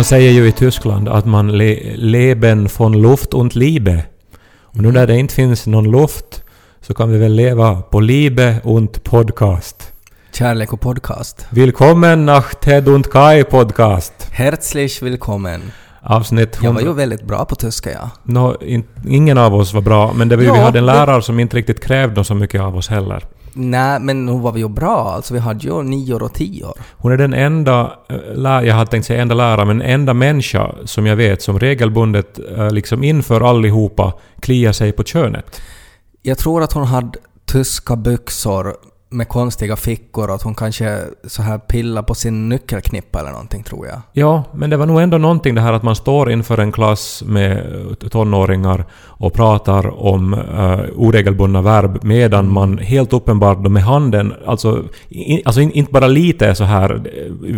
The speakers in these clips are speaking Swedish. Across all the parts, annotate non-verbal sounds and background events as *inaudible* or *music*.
Man säger ju i Tyskland att man le leben von Luft und Liebe. Och nu när det inte finns någon luft så kan vi väl leva på Liebe und Podcast. Kärlek och podcast. Willkommen nach Ted und Kai Podcast. Herzlich willkommen. Avsnitt Jag var 100. ju väldigt bra på tyska, ja. Nå, in, ingen av oss var bra, men det var ju, vi Ja, hade en det- lärare som inte riktigt krävde så mycket av oss heller. Nej, men nu var ju bra. Alltså, vi hade ju nior och tior. Hon är den enda, eh, jag hade tänkt säga enda lärare, men enda människa som jag vet som regelbundet eh, liksom inför allihopa kliar sig på könet. Jag tror att hon hade tyska byxor med konstiga fickor och att hon kanske så här pillar på sin nyckelknippa eller någonting, tror jag. Ja, men det var nog ändå någonting det här att man står inför en klass med tonåringar och pratar om uh, oregelbundna verb medan man helt uppenbart med handen, alltså, in, alltså in, inte bara lite så här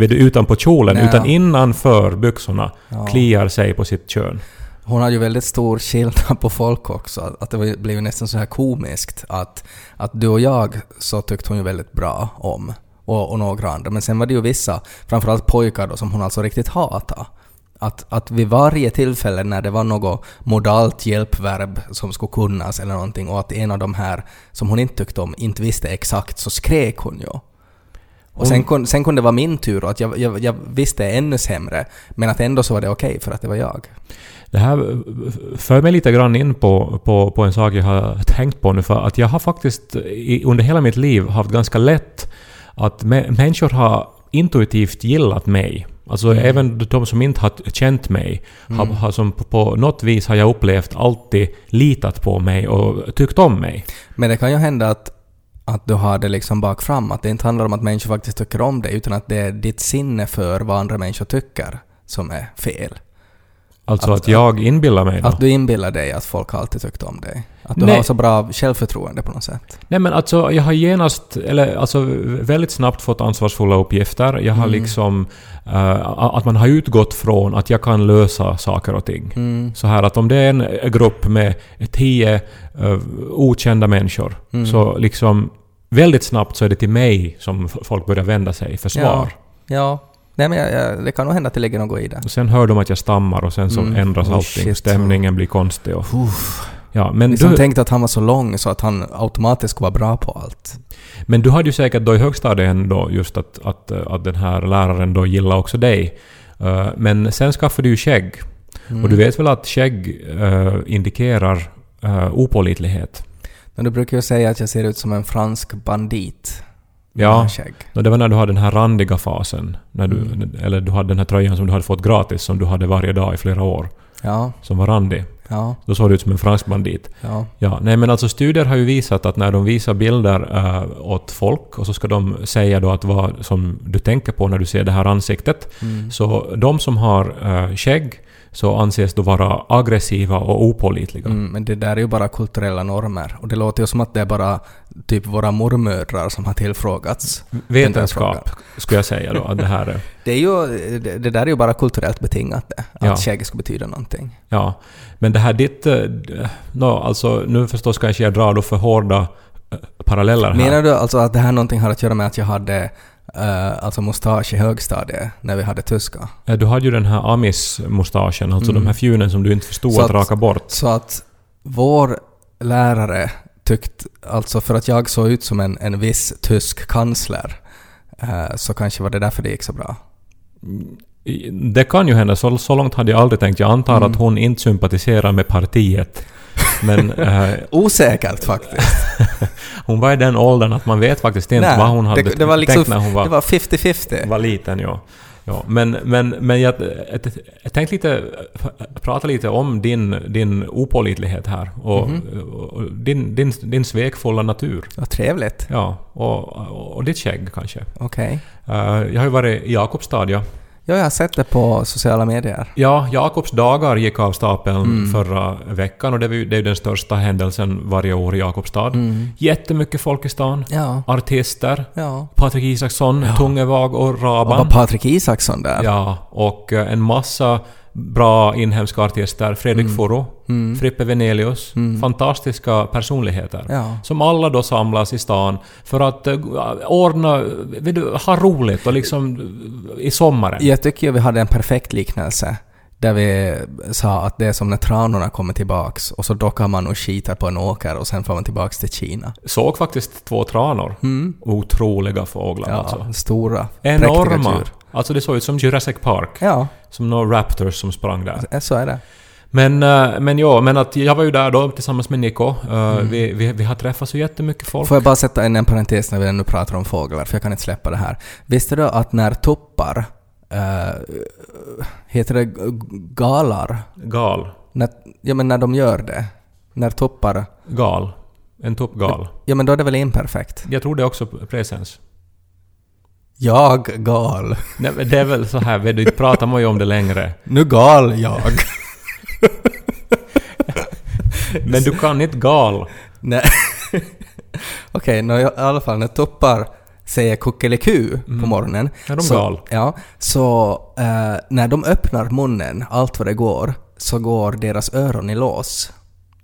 eh, utanpå kjolen, Ja. utan innanför byxorna Ja. kliar sig på sitt kön. Hon hade ju väldigt stor skillnad på folk också. Att det blev ju nästan så här komiskt att, att du och jag så tyckte hon ju väldigt bra om. Och, och några andra. Men sen var det ju vissa, framförallt pojkar då, som hon alltså riktigt hatade. Att, att vid varje tillfälle när det var något modalt hjälpverb som skulle kunnas eller någonting och att en av de här som hon inte tyckte om inte visste exakt så skrek hon ju. Och sen, kun, sen kunde det vara min tur och att jag, jag, jag visste ännu sämre men att ändå så var det okej för att det var jag. Det här för mig lite grann in på, på, på en sak jag har tänkt på nu, för att jag har faktiskt i, under hela mitt liv haft ganska lätt att mä- människor har intuitivt gillat mig. Alltså även de som inte har känt mig, har, har som på, på något vis har jag upplevt alltid litat på mig och tyckt om mig. Men det kan ju hända att, att du har det liksom bak fram, att det inte handlar om att människor faktiskt tycker om dig, utan att det är ditt sinne för vad andra människor tycker som är fel. Alltså Att- att, jag inbillar mig då. Att du inbillar dig att folk alltid tyckte om dig. Att du Nej. har så bra självförtroende på något sätt. Nej men alltså jag har genast, eller alltså väldigt snabbt fått ansvarsfulla uppgifter. Jag har Mm. liksom, eh, att man har utgått från att jag kan lösa saker och ting. Mm. Så här att om det är en grupp med tio eh, okända människor, Mm. så liksom väldigt snabbt så är det till mig som folk börjar vända sig för svar. Ja. Nej men jag, jag, det kan nog hända att det ligger något i det. Och sen hör de att jag stammar och sen så Mm. ändras Oh, allting. shit. Stämningen blir konstig och... Ja, men Vi som du, tänkte att han var så lång så att han automatiskt skulle vara bra på allt. Men du hade ju säkert då i högstadiet ändå just att, att, att den här läraren då gillar också dig. Eh, Men sen skaffade du ju skägg. Mm. Och du vet väl att skägg eh, indikerar uh, opålitlighet? Men du brukar ju säga att jag ser ut som en fransk bandit. Ja. Och det var när du hade den här randiga fasen. När du, Mm. Eller du hade den här tröjan som du hade fått gratis som du hade varje dag i flera år. Ja, Som var randig. ja, Då såg du ut som en fransk bandit. ja. Ja, nej men alltså studier har ju visat att när de visar bilder äh, åt folk och så ska de säga då att vad som du tänker på när du ser det här ansiktet. Mm. Så de som har äh, skägg så anses då vara aggressiva och opålitliga. Mm, men det där är ju bara kulturella normer. Och det låter ju som att det är bara typ våra mormödrar som har tillfrågats. Vetenskap skulle jag säga då att det här är. *laughs* Det, är ju, det, det där är ju bara kulturellt betingat det. Att Ja. skägg ska betyda någonting. Ja. Men det här ditt... äh, no, alltså nu förstås kanske jag drar då för hårda äh, paralleller här. Menar du alltså att det här någonting har att göra med att jag hade uh, alltså mustasch i högstadiet när vi hade tyska? Äh, Du hade ju den här amis-mustaschen, alltså Mm. de här fjunen som du inte förstod att att- raka bort. Så att vår lärare tyckte, alltså för att jag såg ut som en, en viss tysk kansler, eh, så kanske var det därför det gick så bra. I- Det kan ju hända, så, så långt hade jag aldrig tänkt. Jag antar Mm. att hon inte sympatiserar med partiet. Men *laughs* eh, Osäkert faktiskt. *laughs* hon var i den åldern att man vet faktiskt inte Nej, vad hon hade det, det var liksom, tänkt när hon var, Det var 50-50. var liten. Ja. Ja, men, men, men jag, jag, tänkte lite, prata lite om din, din opålitlighet här och, Mhm. och din, din, din svekfulla natur. Vad trevligt. Ja, och, och, och ditt skägg kanske. Okej. Eh, jag har ju varit i Jakobstad, ja. Ja, jag har sett det på sociala medier. Ja, Jakobs dagar gick av stapeln Mm. förra veckan och det är ju det är ju den största händelsen varje år i Jakobstad. Mm. Jättemycket folk i stan. Ja. Artister. Ja. Patrik Isaksson, Ja. Tungevag och Och Raban. var Patrik Isaksson där? Ja, och eh, en massa bra inhemska artister. Fredrik Mm. Foro Frippe Venelius, fantastiska personligheter. Ja. Som alla då samlas i stan för att uh, ordna, du, ha roligt och liksom i sommaren. Jag tycker vi hade en perfekt liknelse. Där vi sa att det är som när tranorna kommer tillbaks och så dockar man och skitar på en åker och sen får man tillbaks till Kina. Såg faktiskt två tranor. Otroliga fåglar Ja, alltså. stora, Enorma. djur. Alltså det såg ut som Jurassic Park. Ja, Som några raptors som sprang där. så är det. Men, eh, men ja, men att jag var ju där då tillsammans med Nico. Eh, Mm. Vi, vi, vi har träffat så jättemycket folk. Får jag bara sätta in en parentes när vi ännu pratar om fåglar, för jag kan inte släppa det här. Visste du att när tuppar, äh, heter det galar? Gal. När, ja men när de gör det. När tuppar, Gal. En tuppgal. ja men då är det väl imperfekt? Jag tror det också presens. Jag gal. Nej, men det är väl så här, vet du, inte pratar man ju om det längre. Nu gal jag. Men du kan inte gal. Nej. Okej, nå, i alla fall när tuppar säger kuckeliku på morgonen. Är de så, gal? Ja, så eh, när de öppnar munnen, allt vad det går, så går deras öron i lås.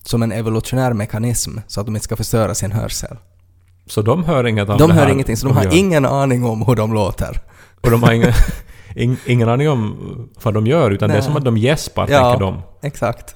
Som en evolutionär mekanism, så att de inte ska förstöra sin hörsel. Så de hör inget av De det hör här ingenting, så de har gör. ingen aning om hur de låter. Och de har ingen, *laughs* ing, ingen aning om vad de gör, utan det är Nej. som att de gäspar, Ja. tänker de. Exakt.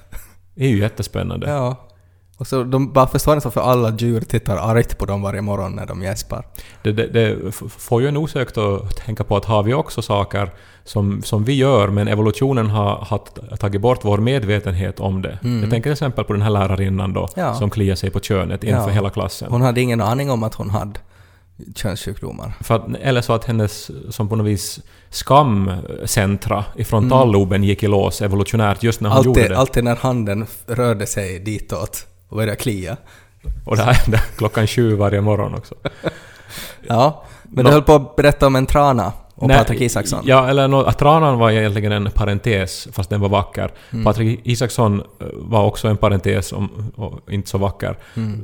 Det är ju jättespännande. Ja. Och så de bara förstår inte varför alla djur tittar argt på dem varje morgon när de gäspar. Det, det, det får ju en osökt att tänka på att har vi också saker som, som vi gör, men evolutionen har, har tagit bort vår medvetenhet om det. Jag tänker till exempel på den här lärarinnan då, Mm. Ja. som kliar sig på könet inför Ja. hela klassen. Hon hade ingen aning om att hon hade könssjukdomar. För att, eller så att hennes, som på något vis, skamcentra i frontalloben gick i lås evolutionärt just när hon gjorde Mm. Alltid, det. alltid när handen rörde sig ditåt och började klia. Och det här hände klockan sju varje morgon också. Ja, men Nå- du höll på att berätta om en trana och Nej, Patrik Isaksson. Ja, eller no, tranan var egentligen en parentes, fast den var vacker. Mm. Patrik Isaksson eh, var också en parentes, om, och inte så vacker.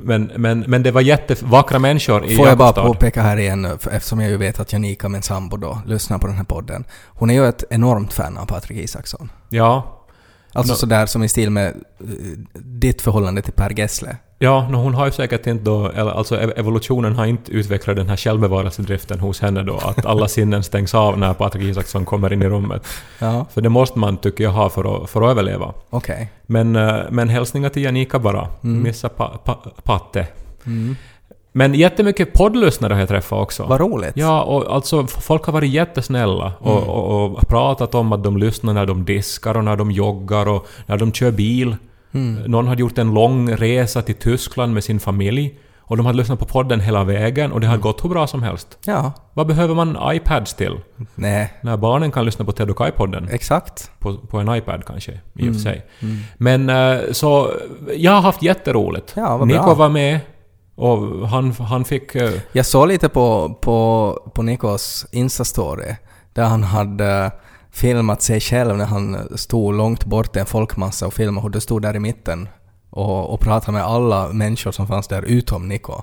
Men, men, men det var jättevackra människor i Mm. Får jag bara påpeka här igen, eftersom jag ju vet att Janika, min sambo då, lyssnar på den här podden. Hon är ju ett enormt fan av Patrik Isaksson. Ja, Alltså Nå- sådär som i stil med eh, ditt förhållande till Per Gessle. ja no, hon har ju säkert inte då, eller, alltså ev- evolutionen har inte utvecklat den här självbevarelsedriften hos henne då, att alla *laughs* sinnen stängs av när Patrik Isaksson kommer in i rummet. Ja, För det måste man, tycker jag, ha för att, för att överleva. okej. Men, eh, men hälsningar till Janika bara. Missa pa, pa, patte. Men jättemycket poddlyssnare har jag träffat också. Vad roligt. Ja, och alltså folk har varit jättesnälla och, och, och pratat om att de lyssnar när de diskar och när de joggar och när de kör bil. Någon hade gjort en lång resa till Tyskland med sin familj och de hade lyssnat på podden hela vägen och det hade gått hur bra som helst. Ja, Vad behöver man iPads till? nej, När barnen kan lyssna på Ted och Kai-podden exakt. på, på en iPad kanske, i och för sig. Men eh, så, jag har haft jätteroligt. Ja, vad Nico bra. var med och han, han fick... Uh... Jag såg lite på, på, på Nikos Insta-story där han hade filmat sig själv när han stod långt bort i en folkmassa och filmade hur du stod där i mitten och, och pratade med alla människor som fanns där utom Niko.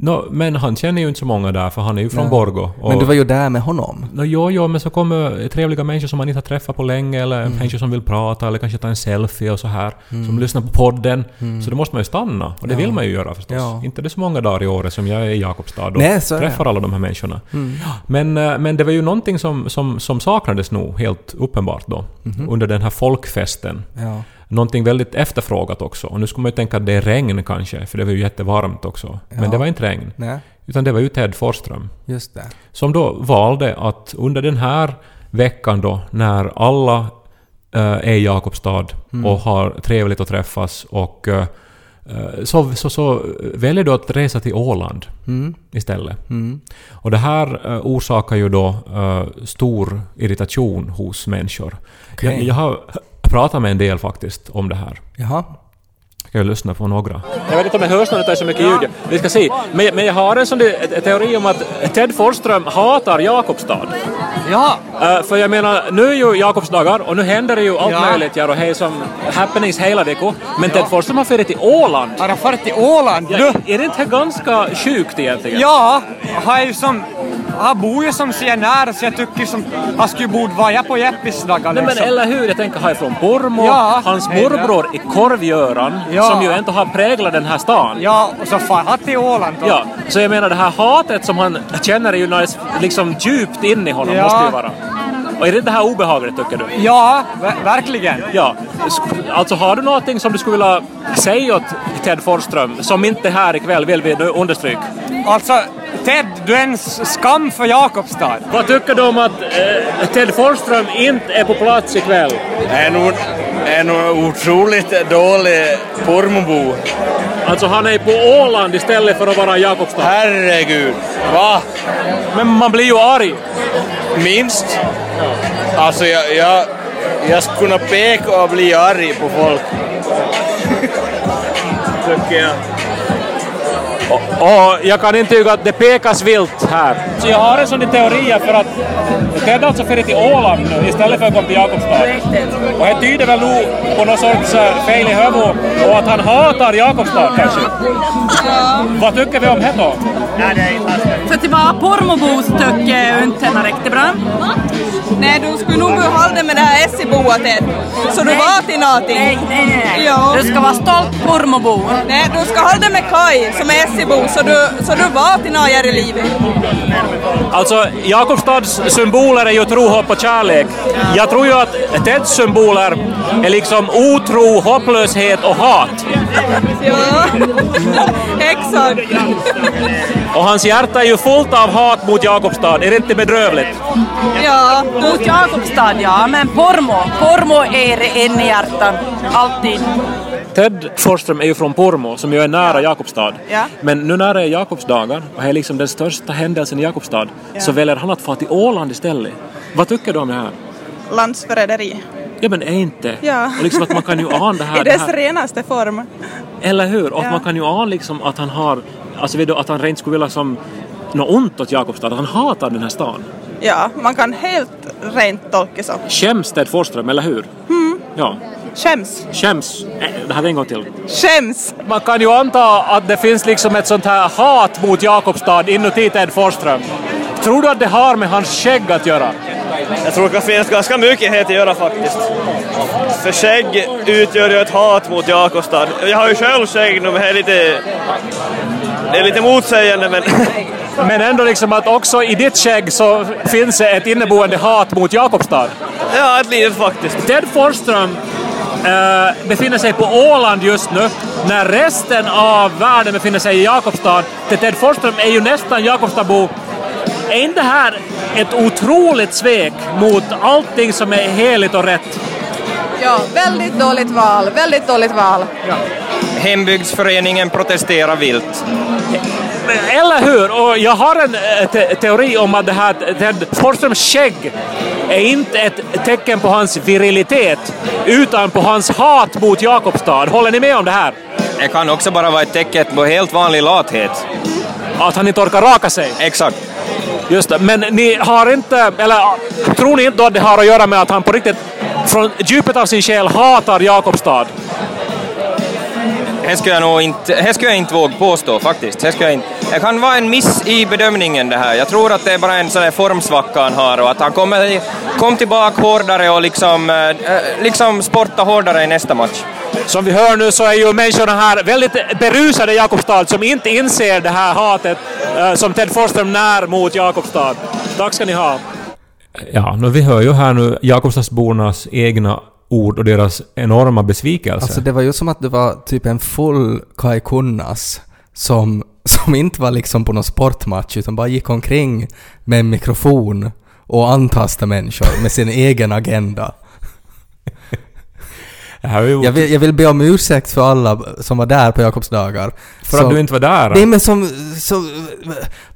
Nå, men han känner ju inte så många där för han är ju från Nej. Borgo. Men du var ju där med honom. Nå, jo, jo, men så kommer trevliga människor som man inte har träffat på länge eller Mm. människor som vill prata eller kanske ta en selfie och så här. Som lyssnar på podden. Så då måste man ju stanna. Och det Mm. Ja. vill man ju göra förstås. Ja. Inte det så många dagar i året som jag är i Jakobstad och Nej. Mm. träffar alla de här människorna. Men, eh, men det var ju någonting som, som, som saknades nog helt uppenbart då. Mhm. Under den här folkfesten. Ja. Någonting väldigt efterfrågat också. Och nu skulle man ju tänka att det är regn kanske, för det var ju jättevarmt också. Ja. Men det var inte regn. Nej, Utan det var ju Ted Forsström. just det. Som då valde att under den här veckan då, när alla eh, är i Jakobstad Mm. och har trevligt att träffas och eh, så, så, så väljer du att resa till Åland Mm. istället. Mm. Och det här orsakar ju då eh, stor irritation hos människor. Okej. Jag, jag har pratat med en del faktiskt om det här. Jaha. Ska jag lyssna på några? Jag vet inte om det hörs när det är så mycket ljud. Vi ska se. Men, men jag har en sån teori om att Ted Forsström hatar Jakobstad. Ja, Eh, för jag menar, nu är ju Jakobsdagar och nu händer det ju allt Ja. möjligt här och hej som happenings hela veckan. Men Ted Forsström har farit till Åland. har han farit till Åland? Ja, Du, är det inte ganska sjukt egentligen? ja, har ju som han bor ju som sig nära så jag tycker som han skulle borde vara på Jeppis dagar Nej, men liksom. eller hur, jag tänker han är från Pormo, Ja, hans ja. morbror är Korv-Göran, Ja. Som ju ändå har präglat den här stan. Ja, och så far han till Åland då. Ja, så jag menar det här hatet som han känner är ju nice, liksom djupt in i honom, Ja. måste ju vara. Och är det inte det här obehagligt tycker du? Ja, ver- verkligen. Ja, alltså har du någonting som du skulle vilja säga åt Ted Forsström som inte är här ikväll vill vi nu understryka? Alltså, Ted, du är en skam för Jakobstad. Vad tycker du om att eh, Ted Forsström inte är på plats ikväll? är nog, är nog otroligt dålig Pormobo. Alltså han är på Åland istället för att vara i Jakobstad. Herregud. Va? Men man blir ju arg. Minst? Alltså jag, jag, jag skulle kunna peka och bli arg på folk. Tycker jag. Och jag kan intyga att det pekas vilt här. Så jag har en sån teori för att Ted alltså färdigt till Åland nu istället för att komma till Jakobstad. Och det tyder väl nog på någon sorts eh, fel i huvudet och att han hatar Jakobstad kanske. Vad tycker vi om det då? För att vara Pormobos tycker jag inte är riktigt bra. Nej, du skulle nog hålla det med det här SI-boet Ed. Så du var till någonting. Nej, nej, nej. Du ska vara stolt Pormobo. Nej, du ska hålla det med Kai som är SI-bo så du, så du var till något här i livet. Alltså, Jakobstads symboler är ju tro, hopp och kärlek. Jag tror ju att Teds symboler är liksom otro, hopplöshet och hat. Ja, *laughs* exakt. Och hans hjärta är ju fullt av hat mot Jakobstad. Är det inte bedrövligt? Ja, Mot Jakobstad, ja. Men Pormo, Pormo är en i hjärtan. Alltid. Ted Forsström är ju från Pormo, som ju är nära Jakobstad. Ja. Men nu när det är Jakobsdagar, och det är liksom den största händelsen i Jakobstad, så väljer han att få till Åland istället. Vad tycker du om det här? landsförräderi. Ja men är inte. Ja. Och liksom att man kan ju *laughs* ana det här. I det dess här renaste form. eller hur? Och att Ja. man kan ju ana liksom att han har, alltså vet du, att han rent skulle vilja som något ont åt Jakobstad, att han hatar den här stan. Ja, man kan helt rent tolka så. Skäms Ted Forsström, eller hur? Ja. Skäms. Skäms. Äh, Det här en gång till. Skäms. Man kan ju anta att det finns liksom ett sånt här hat mot Jakobstad inuti Ted Forsström. Tror du att det har med hans skägg att göra? Jag tror det kan finnas ganska mycket här att göra faktiskt. För skägg utgör ju ett hat mot Jakobstad. Jag har ju själv skägg nu men det är lite... Det är lite motsägande men... *laughs* Men ändå liksom att också i ditt skägg så finns det ett inneboende hat mot Jakobstad. Ja, ett litet faktiskt. Ted Forsström eh, befinner sig på Åland just nu när resten av världen befinner sig i Jakobstad. Ted Forsström är ju nästan Jakobstadbo. Är inte det här ett otroligt svek mot allting som är heligt och rätt? Ja, väldigt dåligt val. Väldigt dåligt val. Hembygdsföreningen protesterar vilt. Eller hur? Och jag har en eh, te teori om att det här Ted Forsströms skägg är inte ett tecken på hans virilitet, utan på hans hat mot Jakobstad. Håller ni med om det här? Det kan också bara vara ett tecken på helt vanlig lathet. Att han inte orkar raka sig? Exakt. Just det. Men ni har inte, eller tror ni inte då att det har att göra med att han på riktigt från djupet av sin själ hatar Jakobstad? Det skulle jag nog inte, det skulle jag inte våga påstå faktiskt. Det, skulle jag, inte. det kan vara en miss i bedömningen det här. Jag tror att det är bara en sån där formsvacka han har och att han kommer kom tillbaka hårdare och liksom, eh, liksom sporta hårdare i nästa match. Som vi hör nu så är ju människorna här väldigt berusade i Jakobstad som inte inser det här hatet eh, som Ted Forsström när mot Jakobstad. Tack ska ni ha. Ja, nu, vi hör ju här nu Jakobstadsbornas egna ord och deras enorma besvikelse. Alltså det var ju som att det var typ en full Kai Kunnas som, *laughs* som inte var liksom på någon sportmatch utan bara gick omkring med en mikrofon och antastade människor med sin *laughs* egen agenda. Det här är ju jag vill, jag vill be om ursäkt för alla som var där på Jakobsdagar. för att du inte var där. Nej men som, som...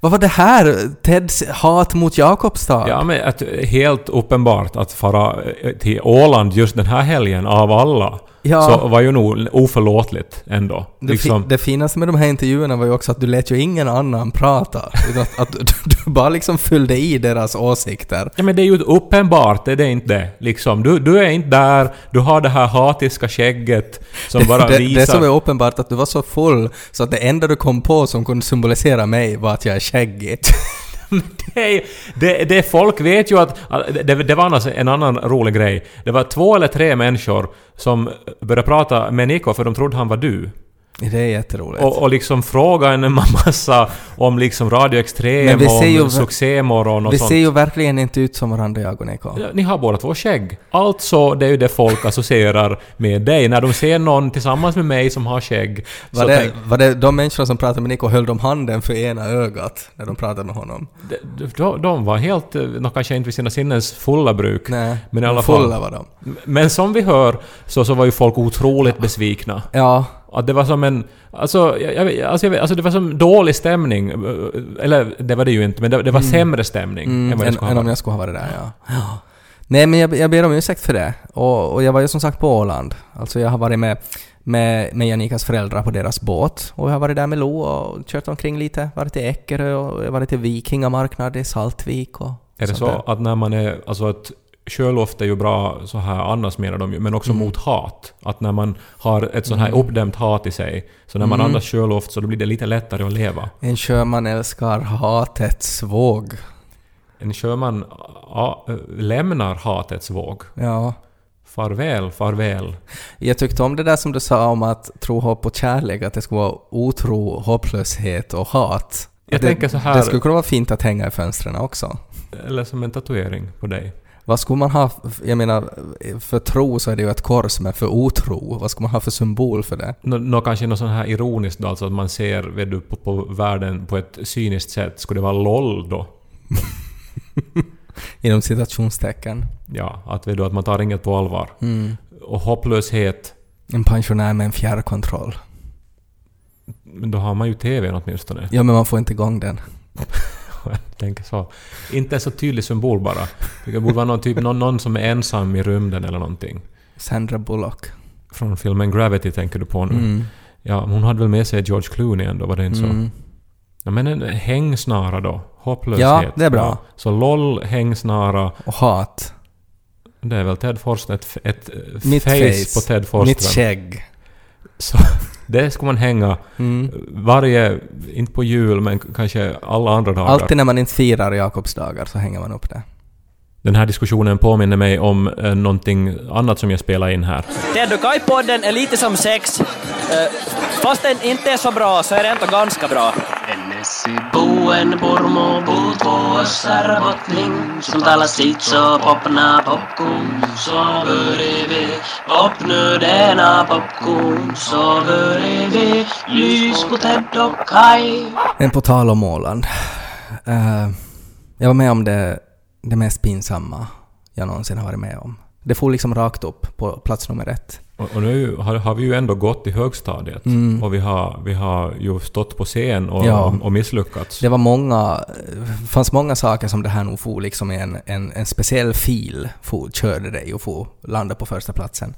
Vad var det här? Teds hat mot Jakobstad? Ja, men att, helt uppenbart att fara till Åland just den här helgen av alla, Ja. så var ju nog oförlåtligt ändå. Det, Liksom, fi, det finaste med de här intervjuerna var ju också att du lät ju ingen annan prata. *laughs* Utan att, att du, du bara liksom fyllde i deras åsikter. Ja men det är ju uppenbart, är det inte det? Liksom, du, du är inte där, du har det här hatiska skägget som bara det, visar... det som är uppenbart att du var så full så att det enda du kom på som kunde symbolisera mig var att jag är skäggig. *laughs* *laughs* det, är- det, det folk vet ju att... Det, det var annars en annan rolig grej. Det var två eller tre människor som började prata med Niko för de trodde han var du. Det är jätteroligt. Och, och liksom fråga en massa om liksom Radio Extrem, vi ju- om Succémorgon och Vi sånt. ser ju verkligen inte ut som varandra, jag och Niko. Ja, Ni har båda två skägg. Alltså, det är ju det folk associerar med dig. När de ser någon tillsammans med mig som har skägg, Var det, tänk, var det de människorna som pratade med Niko höll de handen för ena ögat när de pratade med honom? de, de, de var helt, eh, nå kanske inte vid sina sinnens fulla bruk. Nej, Men i alla fulla fall. var de. Men som vi hör så, så var ju folk otroligt besvikna. Ja, Att det var som en... Alltså, jag, alltså, jag, alltså det var som dålig stämning. eh, Eller det var det ju inte, men det, det var sämre stämning mm, än vad än, än om jag skulle ha varit där, ja. ja. Nej, men jag, jag ber om ursäkt för det. Och, och jag var ju som sagt på Åland. Alltså jag har varit med, med, med Janikas föräldrar på deras båt. Och jag har varit där med Lo och kört omkring lite. Varit i Eckerö och jag varit i Vikingamarknad i Saltvik och Är det så där. att när man är... Alltså att sjöluft är ju bra så här annars menar de ju, men också Mm. mot hat. Att när man har ett sånt här uppdämt hat i sig, så när man Mm. andas sjöluft så då blir det lite lättare att leva. En sjöman älskar hatets våg. En sjöman ja, lämnar hatets våg. Ja. Farväl, farväl. Jag tyckte om det där som du sa om att tro, hopp och kärlek, att det skulle vara otro, hopplöshet och hat. Jag det, tänker så här- Det skulle kunna vara fint att hänga i fönstren också. Eller som en tatuering på dig. Vad skulle man ha, jag menar, för tro så är det ju ett kors, men för otro, vad skulle man ha för symbol för det? Nå, nå kanske något sånt här ironiskt då, alltså att man ser vet du, på, på världen på ett cyniskt sätt. Skulle det vara LOL då? *laughs* Inom citationstecken. Ja, att, vet du, att man tar inget på allvar. Mm. Och hopplöshet, En pensionär med en fjärrkontroll. men då har man ju TVn åtminstone. Ja, men man får inte igång den. *laughs* Tänker så. Inte en så tydlig symbol bara. Det borde vara någon, typ, någon, någon som är ensam i rymden eller någonting. Sandra Bullock. Från filmen Gravity tänker du på nu. Mm. Ja, hon hade väl med sig George Clooney ändå, var det inte så? Mm. Ja, men en hängsnara då. Hopplöshet. Ja, det är bra. Ja. Så LOL, hängsnara. Och hat. Det är väl Ted Forsström, ett, ett eh, Mitt face, face. på Ted Forsström. Mitt skägg. Så det ska man hänga Mm. varje, inte på jul, men kanske alla andra dagar. Alltid när man inte firar Jakobsdagar så hänger man upp det. Den här diskussionen påminner mig om eh, någonting annat som jag spelar in här. Ted och Kai-podden är lite som sex. Eh, Fast den inte är så bra så är det ändå ganska bra. Buen Pormo bor på Österbottning som talar sitt så popna popcorn så bredvid popnödena popcorn så bredvid lys på Ted och Kai Men på tal om Åland. Uh, jag var med om det, det mest pinsamma jag någonsin har varit med om. Det får liksom rakt upp på plats nummer ett. Och, och nu har, har vi ju ändå gått i högstadiet. Mm. Och vi har, vi har ju stått på scen och, Ja. och, misslyckats. Det var många, fanns många saker som det här nog får liksom i en, en, en speciell fil for, körde dig och få landa på första platsen.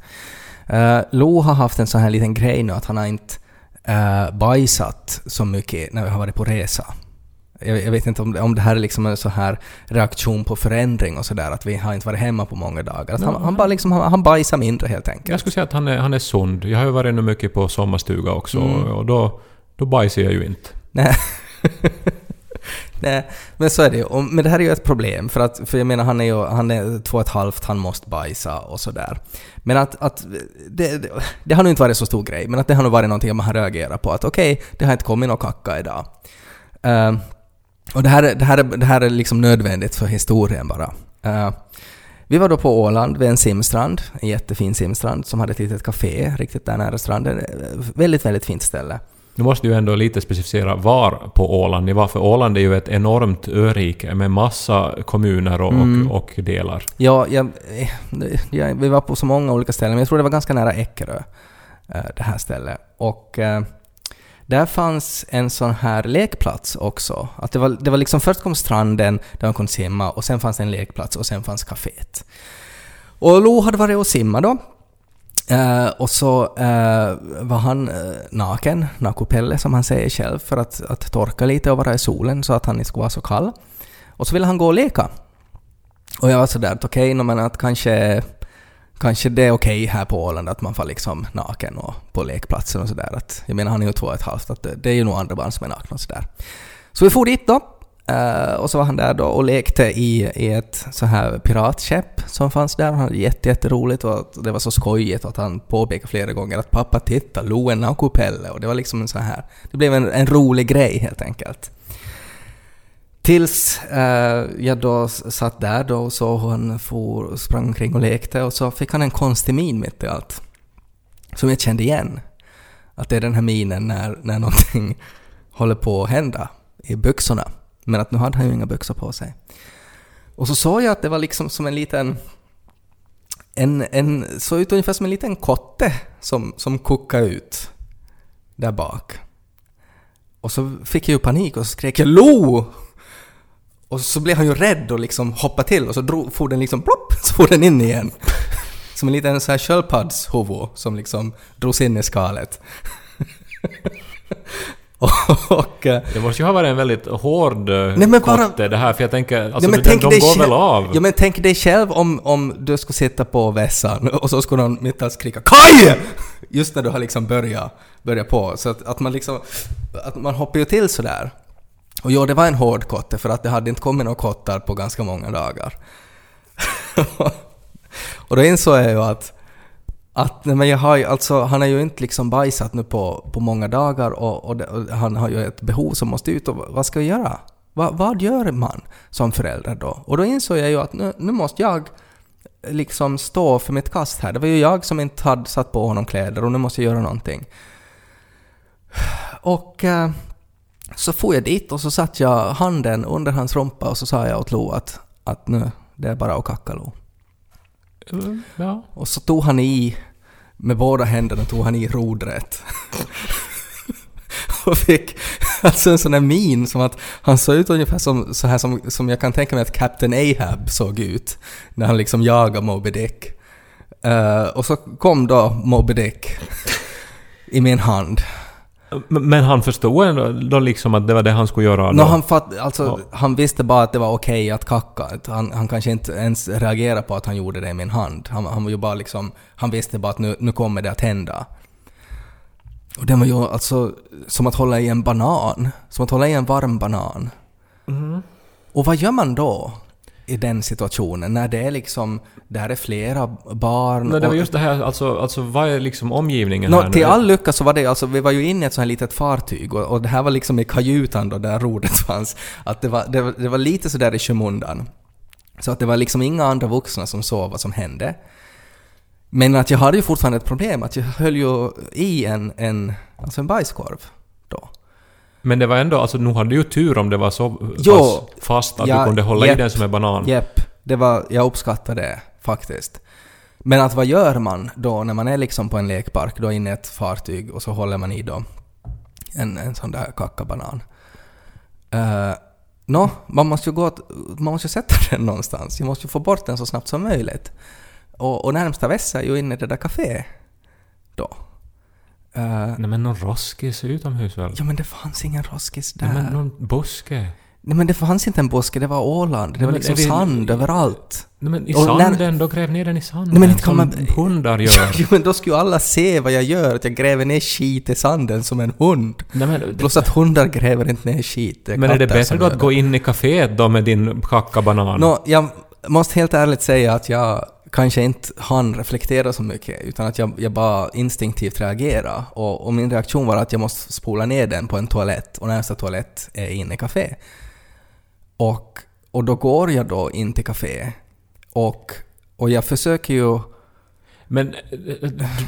Uh, Lo har haft en sån här liten grej nu att han har inte uh, bajsat så mycket när vi har varit på resa. Jag, jag vet inte om det, om det här är liksom en så här reaktion på förändring och sådär, att vi har inte varit hemma på många dagar. Att han, han bara liksom, han, han bajsar mindre helt enkelt. Jag skulle säga att han är, han är sund. Jag har ju varit nu mycket på sommarstuga också Mm. och då, då bajsar jag ju inte. Nej. *laughs* Nej, men så är det ju. Men det här är ju ett problem, för att, för jag menar han är ju, han är två och ett halvt, han måste bajsa och sådär. Men att, att det, det, det har nog inte varit så stor grej, men att det har nog varit någonting man har reagerat på, att okej, det har inte kommit någon kacka idag. Eh, och det här, är- det, här är, det här är liksom nödvändigt för historien bara. Eh, vi var då på Åland vid en simstrand, en jättefin simstrand som hade ett litet café riktigt där nära stranden. Eh, Väldigt, väldigt fint ställe. Nu måste du ändå lite specificera var på Åland ni var, för Åland är ju ett enormt örike med massa kommuner och, Mm. och, och delar. Ja, jag, eh, jag, vi var på så många olika ställen, men jag tror det var ganska nära Eckerö, det här stället. Och där fanns en sån här lekplats också. Att det, var, det var liksom först kom stranden där man kunde simma och sen fanns det en lekplats och sen fanns kaféet. Och Lo hade varit och simmat då. Eh, och så eh, var han eh, naken, nakupelle som han säger själv, för att, att torka lite och vara i solen så att han inte skulle vara så kall. Och så ville han gå och leka. Och jag var sådär att okej, okay, men att kanske, kanske det är okej här på Åland att man får liksom naken och på lekplatsen och sådär. Jag menar han är ju två och ett halvt, att det, det är ju nog andra barn som är nakna och sådär. Så vi for dit då. Eh, och så var han där då och lekte i, i ett så här piratskepp som fanns där. Han hade jätte, jätteroligt och det var så skojigt att han påpekade flera gånger att pappa titta, Loen och Naukupelle och det var liksom en så här... Det blev en, en rolig grej helt enkelt. Tills eh, jag då satt där då och så hon for, sprang omkring och lekte och så fick han en konstig min mitt i allt. Som jag kände igen. Att det är den här minen när, när någonting *laughs* håller på att hända i byxorna. Men att nu hade han ju inga byxor på sig. Och så såg jag att det var liksom som en liten... En, en, såg ut ungefär som en liten kotte som, som kokade ut där bak. Och så fick jag ju panik och så skrek jag LO! Och så blev han ju rädd och liksom hoppade till och så drog, for den liksom plopp, så for den in igen. *laughs* Som en liten så här sköldpaddshuvud som liksom drogs in i skalet. *laughs* och, eh, Det måste ju ha varit en väldigt hård eh, Nej, men bara- kotte det här, för jag tänker... Alltså, Ja, men tänk de dig går själv- väl av? Ja men tänk dig själv om, om du skulle sitta på vässan *laughs* och så skulle någon mitt i allt skrika KAJ! Just när du har liksom börjat, börjat på. Så att, att man liksom... Att man hoppar ju till sådär. Och jo, det var en hård kotte för att det hade inte kommit några kottar på ganska många dagar. *laughs* och då insåg jag ju att att nej, men jag har alltså, han har ju inte liksom bajsat nu på, på många dagar och, och, det, och han har ju ett behov som måste ut och vad ska vi göra? Va, vad gör man som förälder då? Och då insåg jag ju att nu, nu måste jag liksom stå för mitt kast här. Det var ju jag som inte hade satt på honom kläder och nu måste jag göra någonting. Och eh, så får jag dit och så satte jag handen under hans rumpa och så sa jag åt Lo att, att nu, det är bara att kacka Lo. Mm, Ja. Och så tog han i, med båda händerna tog han i rodret. *laughs* och fick alltså en sån där min som att han såg ut ungefär som, så här som, som jag kan tänka mig att Captain Ahab såg ut när han liksom jagade Moby Dick. Eh, och så kom då Moby Dick i min hand. Men han förstod ändå då liksom att det var det han skulle göra? Då? han, fatt, alltså, han visste bara att det var okej att kacka. Han, han kanske inte ens reagerade på att han gjorde det i min hand. Han, han var ju bara liksom, han visste bara att nu, nu kommer det att hända. Och det var ju alltså som att hålla i en banan. Som att hålla i en varm banan. Mhm. Och vad gör man då? I den situationen, när det är liksom, där är flera barn Nej, det var just det här, alltså, alltså vad är liksom omgivningen Nå, här till nu? all lycka så var det alltså, vi var ju inne i ett sånt här litet fartyg och, och det här var liksom i kajutan då där rodret *laughs* fanns. Att det var, det var, det var lite sådär i skymundan. Så att det var liksom inga andra vuxna som såg vad som hände. Men att jag hade ju fortfarande ett problem, att jag höll ju i en, en, alltså en bajskorv då. Men det var ändå, alltså nu hade du ju tur om det var så Jo, pass fast att ja, du kunde hålla jepp, i den som en banan. Jepp, det var, jag uppskattar det faktiskt. Men att vad gör man då när man är liksom på en lekpark, då inne i ett fartyg och så håller man i då en, en sån där kackabanan. Uh, Nå, man måste ju gå åt, man måste sätta *laughs* den någonstans. Jag måste ju få bort den så snabbt som möjligt. Och, och närmsta vässa är ju inne i det där kaféet då. Eh, Nej men någon roskis utomhus väl? ja men det fanns ingen roskis där. Nej men någon buske? Nej men det fanns inte en buske, det var Åland. Det Nej, var liksom vi- sand överallt. Nej men i Och när- sanden, då gräv ner den i sanden. Nej, men inte kan som man- hundar *laughs* gör. Jo men då skulle ju alla se vad jag gör, att jag gräver ner skit i sanden som en hund. Nej, men, Plus att hundar gräver inte ner skit. men är det bättre då att gå in i kaféet då med din kackabanan? Nå, jag måste helt ärligt säga att jag kanske inte hann reflektera så mycket, utan att jag, jag bara instinktivt reagerade. Och, och min reaktion var att jag måste spola ner den på en toalett, och närmsta toalett är inne i café. Och, och då går jag då in till café, och, och jag försöker ju... Men,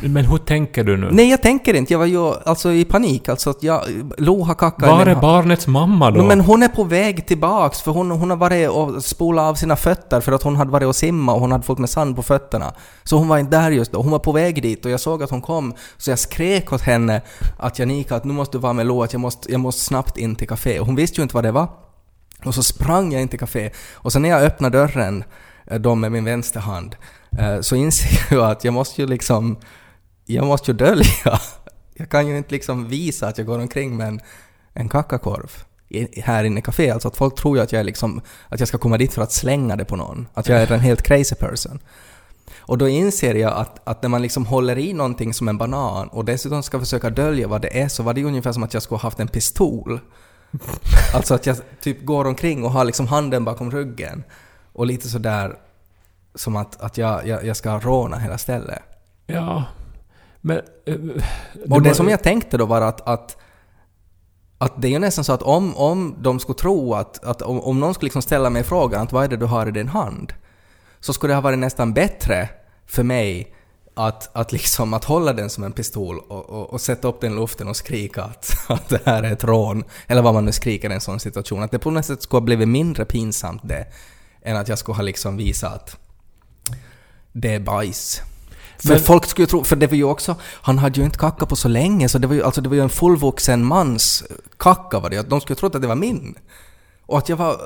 men hur tänker du nu? Nej, jag tänker inte. Jag var ju alltså i panik. Alltså att jag... Lo har kackat Var är barnets mamma då? No, men hon är på väg tillbaks för hon, hon har varit och spolat av sina fötter för att hon hade varit och simma och hon hade fått med sand på fötterna. Så hon var inte där just då. Hon var på väg dit och jag såg att hon kom. Så jag skrek åt henne att Janika, att nu måste du vara med Lo, att jag måste, jag måste snabbt in till. Och hon visste ju inte vad det var. Och så sprang jag in till café. Och sen när jag öppnade dörren, eh, då med min vänsterhand, så inser *laughs* jag att jag måste ju liksom... Jag måste ju dölja. *laughs* Jag kan ju inte liksom visa att jag går omkring med en, en kakakorv i, här inne i café. Alltså att folk tror ju att jag är liksom... Att jag ska komma dit för att slänga det på någon. Att jag är en helt crazy person. Och då inser jag att, att när man liksom håller i någonting som en banan och dessutom ska försöka dölja vad det är så var det ungefär som att jag skulle ha haft en pistol *laughs* Alltså att jag typ går omkring och har liksom handen bakom ryggen och lite sådär som att, att jag, jag, jag ska råna hela stället. Ja. Men... eh, Och du det må- som jag tänkte då var att, att, att det är ju nästan så att om, om de skulle tro att, att om, om någon skulle liksom ställa mig frågan att vad är det du har i din hand? Så skulle det ha varit nästan bättre för mig att, att, liksom, att hålla den som en pistol och, och, och sätta upp den i luften och skrika att, *laughs* att det här är ett rån, eller vad man nu skriker i en sån situation. Att det på något sätt skulle ha blivit mindre pinsamt det, än att jag skulle ha liksom visat att det är bajs. För Men- folk skulle tro, för det var ju också, han hade ju inte kackat på så länge så det var ju, alltså det var ju en fullvuxen mans kacka var det De skulle trott att det var min. Och att jag var,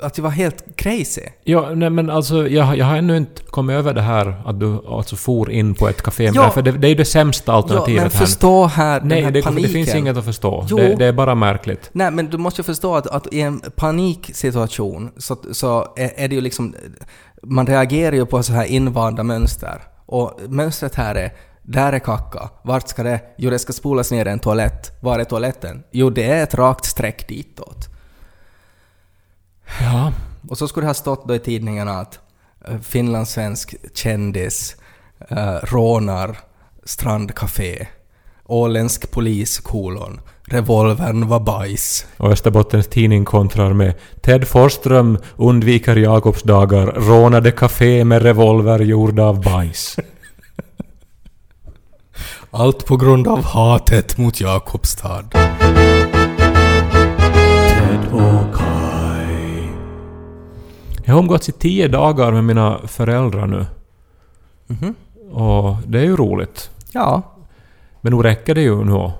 att jag var helt crazy. Ja, nej men alltså jag, jag har ännu inte kommit över det här att du alltså for in på ett café. Ja. För det, det är ju det sämsta alternativet men här. förstå här den Nej, här det, paniken. det finns inget att förstå. Det, det är bara märkligt. Nej, men du måste ju förstå att, att i en paniksituation så, så är, är det ju liksom... Man reagerar ju på så här invanda mönster. Och mönstret här är där är kacka. Vart ska det? Jo, det ska spolas ner en toalett. Var är toaletten? Jo, det är ett rakt streck ditåt. Ja. Och så skulle det ha stått då i tidningarna att eh, finlandssvensk kändis eh, rånar strandcafé. Åländsk polis kolon. Revolvern var bajs. Och Österbottens Tidning kontrar med Ted Forsström undviker Jakobsdagar, rånade café med revolver gjord av bajs. *laughs* Allt på grund av hatet mot Jakobstad. Jag har umgåtts i tio dagar med mina föräldrar nu. Mhm. Och det är ju roligt. Ja. Men nu räcker det ju nu.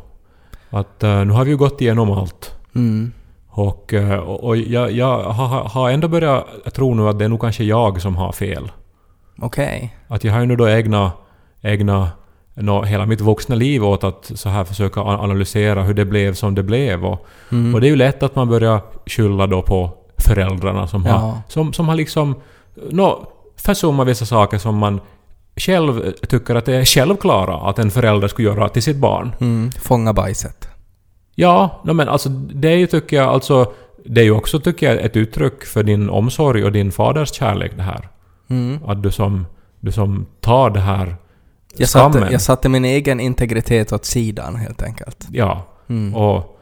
Att eh, nu har vi ju gått igenom allt. Mm. Och, eh, och, och jag, jag har, har ändå börjat tro nu att det är nog kanske jag som har fel. Okej. Att jag har ju nu då egna, egna nå, hela mitt vuxna liv åt att så här försöka analysera hur det blev som det blev. Och, Mm. och det är ju lätt att man börjar skylla då på föräldrarna som, Ja. har, som, som har liksom nå, försummat vissa saker som man själv tycker att det är självklara att en förälder skulle göra till sitt barn. Mm. Fånga bajset. Ja, men alltså det är ju tycker jag alltså... Det är ju också tycker jag ett uttryck för din omsorg och din faders kärlek det här. Mm. Att du som, du som tar det här Jag skammen. satte, jag satte min egen integritet åt sidan helt enkelt. Ja. Mm. Och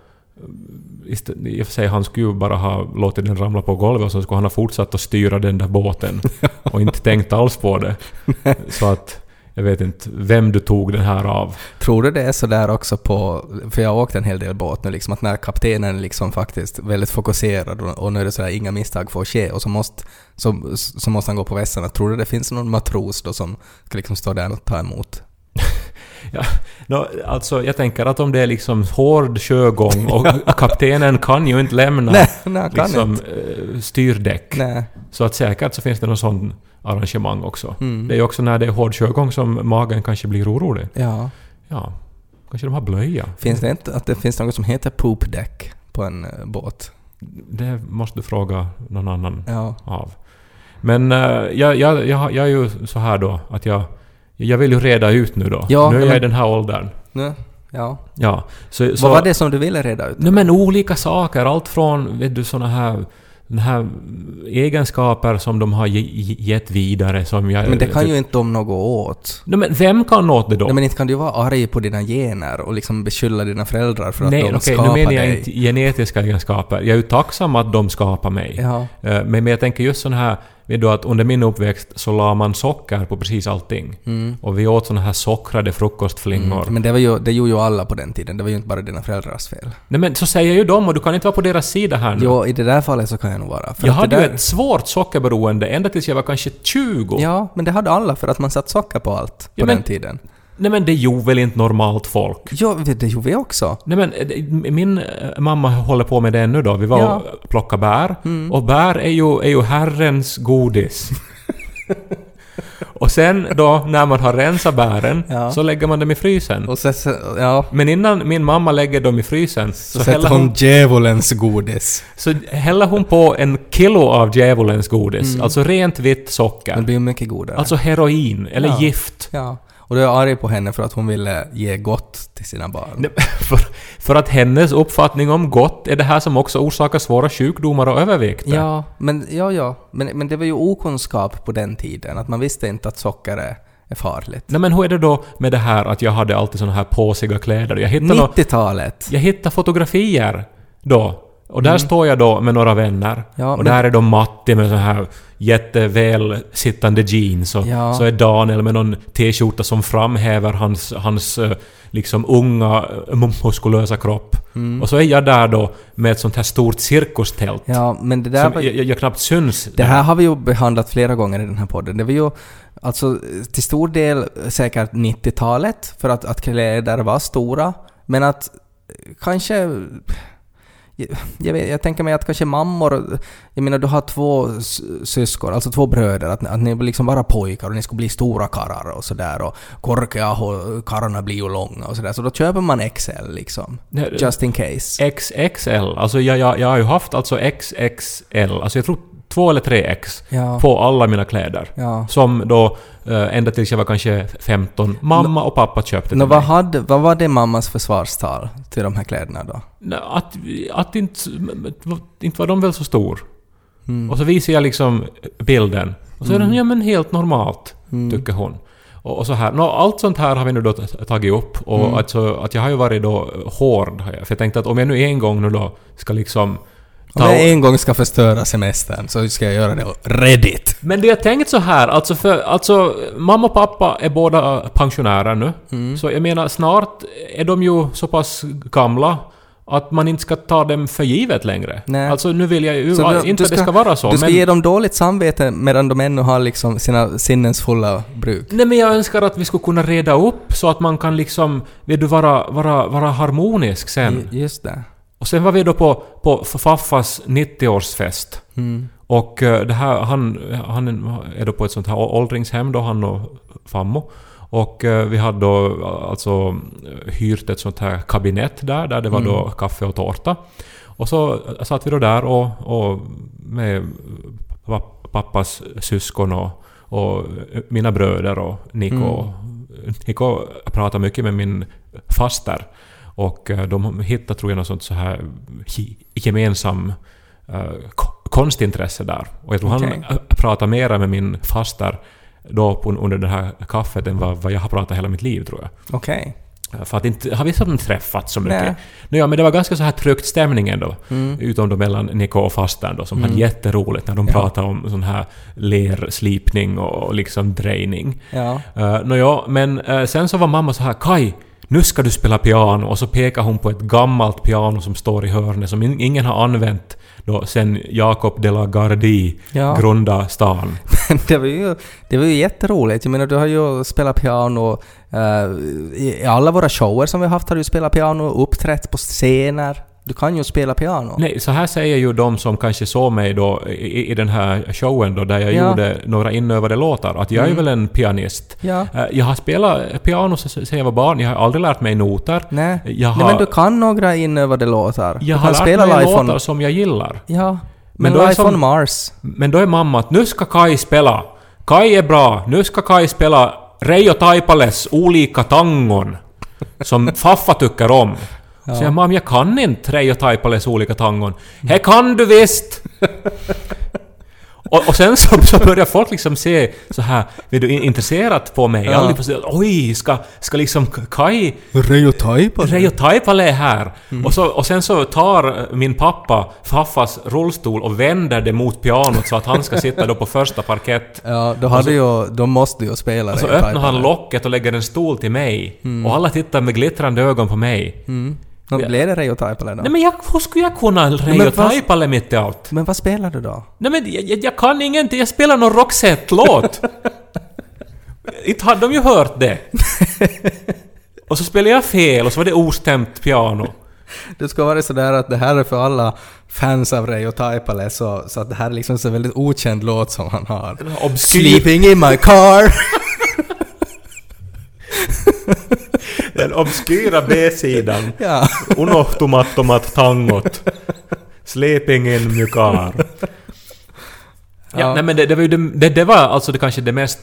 i och för sig, han skulle ju bara ha låtit den ramla på golvet och så skulle han ha fortsatt att styra den där båten *laughs* och inte tänkt alls på det. Så att jag vet inte vem du tog den här av. Tror du det är så där också på, för jag har åkt en hel del båt nu liksom, att när kaptenen liksom faktiskt väldigt fokuserad och, och nu är det så här inga misstag får ske och så måste, så, så måste han gå på vässan. Tror du det finns någon matros då som ska liksom stå där och ta emot? Ja, no, alltså jag tänker att om det är liksom hård sjögång och *laughs* kaptenen kan ju inte lämna Nej, nej, liksom, inte. eh, styrdäck. Nej. Så att säkert så finns det någon sån arrangemang också. Mm. Det är ju också när det är hård sjögång som magen kanske blir orolig. Ja. Ja, kanske de har blöja. Finns det inte att det finns något som heter poopdäck på en eh, båt? Det måste du fråga någon annan Ja. av. Men eh, jag, jag, jag, jag är ju så här då att jag, jag vill ju reda ut nu då. Ja, nu är ja, jag i men- den här åldern. Nu? Ja. Ja. Så, så, Vad var det som du ville reda ut? Nej men olika saker. Allt från, vet du, såna här den här egenskaper som de har ge, ge- gett vidare som jag... Men det kan ju inte de något åt. Nej men vem kan åt det då? Nej, men inte kan du vara arg på dina gener och liksom beskylla dina föräldrar för att Nej, de okej, skapar nu menar jag dig. inte genetiska egenskaper. Jag är ju tacksam att de skapar mig. Ja. Eh, Men, men jag tänker just sån här, vet du att under min uppväxt så la man socker på precis allting. Mm. Och vi åt såna här sockrade frukostflingor. Mm. Men det, var ju, det gjorde ju alla på den tiden, det var ju inte bara dina föräldrars fel. Nej men så säger ju de och du kan inte vara på deras sida här nu. Jo, i det där fallet så kan jag nog vara. För jag hade det ju där, ett svårt sockerberoende ända tills jag var kanske 20. Ja, men det hade alla för att man satt socker på allt på Ja, men- den tiden. Nej men det gjorde väl inte normalt folk? Ja, det gjorde vi också. Nej men eh, min eh, mamma håller på med det ännu då. Vi var Ja. och plockade bär. Mm. Och bär är ju, är ju Herrens godis. och sen då när man har rensat bären Ja. så lägger man dem i frysen. Och sen, ja, Men innan min mamma lägger dem i frysen så, så häller hon, djävulens godis. så häller hon på en kilo av djävulens godis. Mm. Alltså rent vitt socker. Det blir mycket godare. Alltså heroin eller Ja. gift. Ja. Och du är arg på henne för att hon ville ge gott till sina barn. Nej, *laughs* För, för att hennes uppfattning om gott är det här som också orsakar svåra sjukdomar och övervikt. Ja, men, ja, ja. Men, men det var ju okunskap på den tiden, att man visste inte att socker är, är farligt. Nej men hur är det då med det här att jag hade alltid såna här påsiga kläder? Jag hittade, nå- 90-talet! jag hittade fotografier då. Och där står jag då med några vänner. Mm. Ja, och men- där är då Matti med så här jätteväl sittande jeans. Och Ja. så är Daniel med någon t-skjorta som framhäver hans, hans eh, liksom unga eh, muskulösa kropp. Och så är jag där då med ett sånt här stort cirkustält. Mm. Ja, men det där som var, jag, jag knappt syns. Det här har vi ju behandlat flera gånger i den här podden. Det var ju alltså till stor del säkert 90-talet, för att, att kläder var stora, men att kanske... Jag, vet, jag tänker mig att kanske mammor... Jag menar, du har två syskon, alltså två bröder, att, att ni liksom bara pojkar och ni ska bli stora karlar och sådär och korka och karlarna blir ju långa och sådär. Så då köper man XL liksom. Just in case. XXL. Alltså jag, jag, jag har ju haft alltså XXL. Alltså jag tror två eller tre X Ja. på alla mina kläder. Ja. Som då eh, ända tills jag var kanske 15. Mamma och pappa köpte till mig. vad, hade, vad var det mammas försvarstal till de här kläderna då? Att, att inte, inte var de väl så stor. Mm. Och så visar jag liksom bilden. Och så är den ja men helt normalt, Mm. tycker hon. Och, och så här. Nå, allt sånt här har vi nu då tagit upp. Och Mm. alltså, att jag har ju varit då hård. För jag tänkte att om jag nu en gång nu då ska liksom... Om jag en gång ska förstöra semestern så ska jag göra det på Reddit. Men det jag tänkt så här, alltså för, alltså mamma och pappa är båda pensionärer nu. Mm. Så jag menar snart är de ju så pass gamla att man inte ska ta dem för givet längre. Nej. Alltså nu vill jag ju Så du- inte du att det ska vara så, Du ska men... ge dem dåligt samvete medan de ännu har liksom sina sinnens fulla bruk. Nej men jag önskar att vi skulle kunna reda upp så att man kan liksom, vet du, vara, vara, vara harmonisk sen. Ju- Just det. Och sen var vi då på, på Faffas 90-årsfest. Mm. Och eh, det här, han, han är då på ett sånt här åldringshem då, han och Fammo. Och eh, vi hade då eh, alltså hyrt ett sånt här kabinett där, där det var då kaffe och tårta. Och så satt vi då där och, och med pa- pappas syskon och, och mina bröder och Niko. Niko pratade mycket med min faster. Och eh, de hittade tror jag något sånt så här ge- gemensam eh, ko- konstintresse där. Och jag tror Okej. han pratade mera med min faster då på, under det här kaffet än vad, vad jag har pratat hela mitt liv tror jag. Okej. Eh, För att inte har vi som träffats så mycket. Nej. Ja, men det var ganska så här tryckt stämning ändå. Utom då mellan Niko och fastern då, som hade jätteroligt när de pratade om sån här lerslipning och liksom drejning. Ja. Uh, Nåja, men eh, sen så var mamma så här Kai, nu ska du spela piano. Och så pekar hon på ett gammalt piano som står i hörnet som in, ingen har använt då sen Jacob de la Gardie Ja. grundade stan. *laughs* Det var ju, det var ju jätteroligt. Jag menar, du har ju spelat piano i i alla våra shower som vi har haft har du spelat piano, uppträtt på scener. Du kan ju spela piano. Nej, så här säger ju de som kanske såg mig då i, i den här showen då där jag Ja. gjorde några inövade låtar, att jag är väl en pianist. Ja. Eh, Jag har spelat piano sen jag var barn, jag har aldrig lärt mig noter. Nej. Har, Nej, men du kan några inövade låtar. jag du har lärt mig låtar som jag gillar. Ja. Men Men, då är som- Mars. Men då är mamma att nu ska Kai spela. Kai är bra. Nu ska Kai spela Reijo Taipales olika tangon. Som Faffa tycker om. Så jag mamma, jag kan inte Reijo Taipales olika tangon. Det kan du visst! och, och sen så, så börjar folk liksom se så här, vet du, in- intresserat på mig. Ja. Aldrig så- Oj, ska, ska liksom Kai Reijo Taipa. Reijo Taipale är här! Och, så, och sen så tar min pappa Faffas rullstol och vänder det mot pianot så att han ska sitta då på första parkett. Ja, då hade ju... Då måste ju spela Och så öppnar han locket och lägger en stol till mig. Och alla tittar med glittrande ögon på mig. Då blev det Reijo Taipale då. Nej men jag, hur skulle jag kunna Reijo Taipale mitt i allt? Men vad spelar du då? Nej men jag, jag, kan ingenting, jag spelar någon Roxette-låt. *laughs* Inte hade de ju hört det. *laughs* och så spelade jag fel och så var det ostämt piano. Det ska vara sådär att det här är för alla fans av Reijo Taipale så, så att det här är liksom så väldigt okänd låt som han har. Obskyr. Sleeping in my car. *laughs* Den obskyra B-sidan. *laughs* ja. Unohtumattomat tangot. Sleeping in my car. Ja, nej men det, det var ju det, det, det var alltså det kanske det mest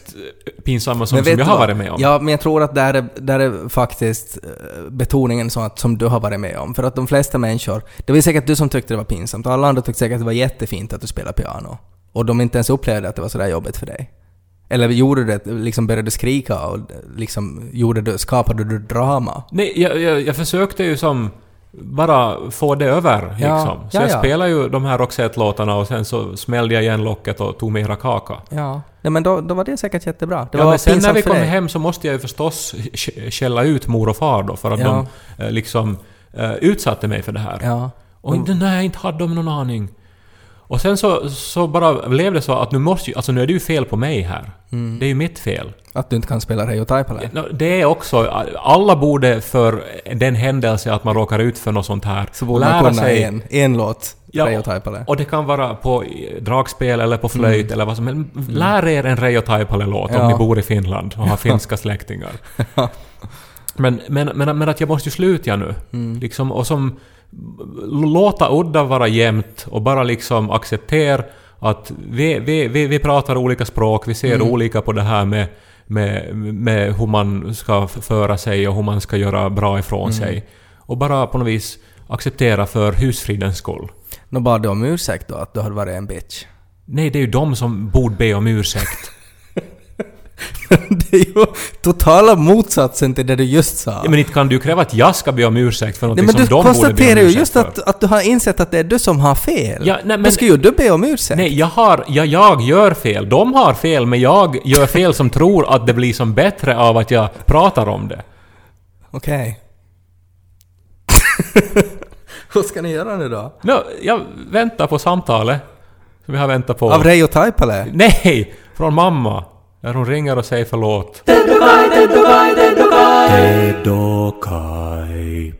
pinsamma som, som jag du har varit med om. Ja, men jag tror att där är, där är faktiskt eh, betoningen så att som du har varit med om. För att de flesta människor, det var säkert du som tyckte det var pinsamt, och alla andra tyckte säkert att det var jättefint att du spelar piano. Och de inte ens upplevde att det var sådär jobbigt för dig. Eller gjorde du det, liksom började skrika och liksom gjorde du, skapade du drama? Nej, jag, jag, jag försökte ju som bara få det över Ja, liksom. Så ja, jag ja. spelade ju de här Roxette-låtarna och sen så smällde jag igen locket och tog mera kaka. Ja. Nej men då, då var det säkert jättebra. Det ja, men sen när vi kom hem så måste jag ju förstås sk- skälla ut mor och far då för att de eh, liksom eh, utsatte mig för det här. Ja. Och inte, nej, inte hade de någon aning. Och sen så, så bara blev det så att nu måste ju, alltså nu är det ju fel på mig här. Mm. Det är ju mitt fel. Att du inte kan spela Reijo Taipale? Det är också, alla borde för den händelse att man råkar ut för något sånt här Så borde man kunna en, en låt, Ja, Reijo Taipale. Och det kan vara på dragspel eller på flöjt Mm. eller vad som helst. Lär er en Reijo Taipale-låt Ja. om ni bor i Finland och har *laughs* finska släktingar. men, men, men, men att jag måste ju sluta nu. Mm. Liksom, och som låta udda vara jämnt och bara liksom acceptera att vi, vi, vi, vi pratar olika språk, vi ser Mm. olika på det här med, med, med hur man ska föra sig och hur man ska göra bra ifrån Mm. sig. Och bara på något vis acceptera för husfridens skull. Nå bad du om ursäkt då, att du hade varit en bitch? Nej, det är ju de som borde be om ursäkt. *laughs* *laughs* det är ju totala motsatsen till det du just sa. Ja, men inte kan du ju kräva att jag ska be om ursäkt för Nej, men som du de borde be konstaterar om ju ursäkt just för. att, att du har insett att det är du som har fel. Ja, nej, Då men- ska ju du be om ursäkt. Nej, jag har... Ja, jag gör fel. De har fel, men jag gör fel som tror att det blir som bättre av att jag pratar om det. Okej. *laughs* Vad ska ni göra nu då? No, jag väntar på samtalet. Som vi har väntat på. Av Reijo Taipale? Nej! Från mamma. När hon ringer och säger förlåt. Teddokai, Teddokai, Teddokai! Teddokai.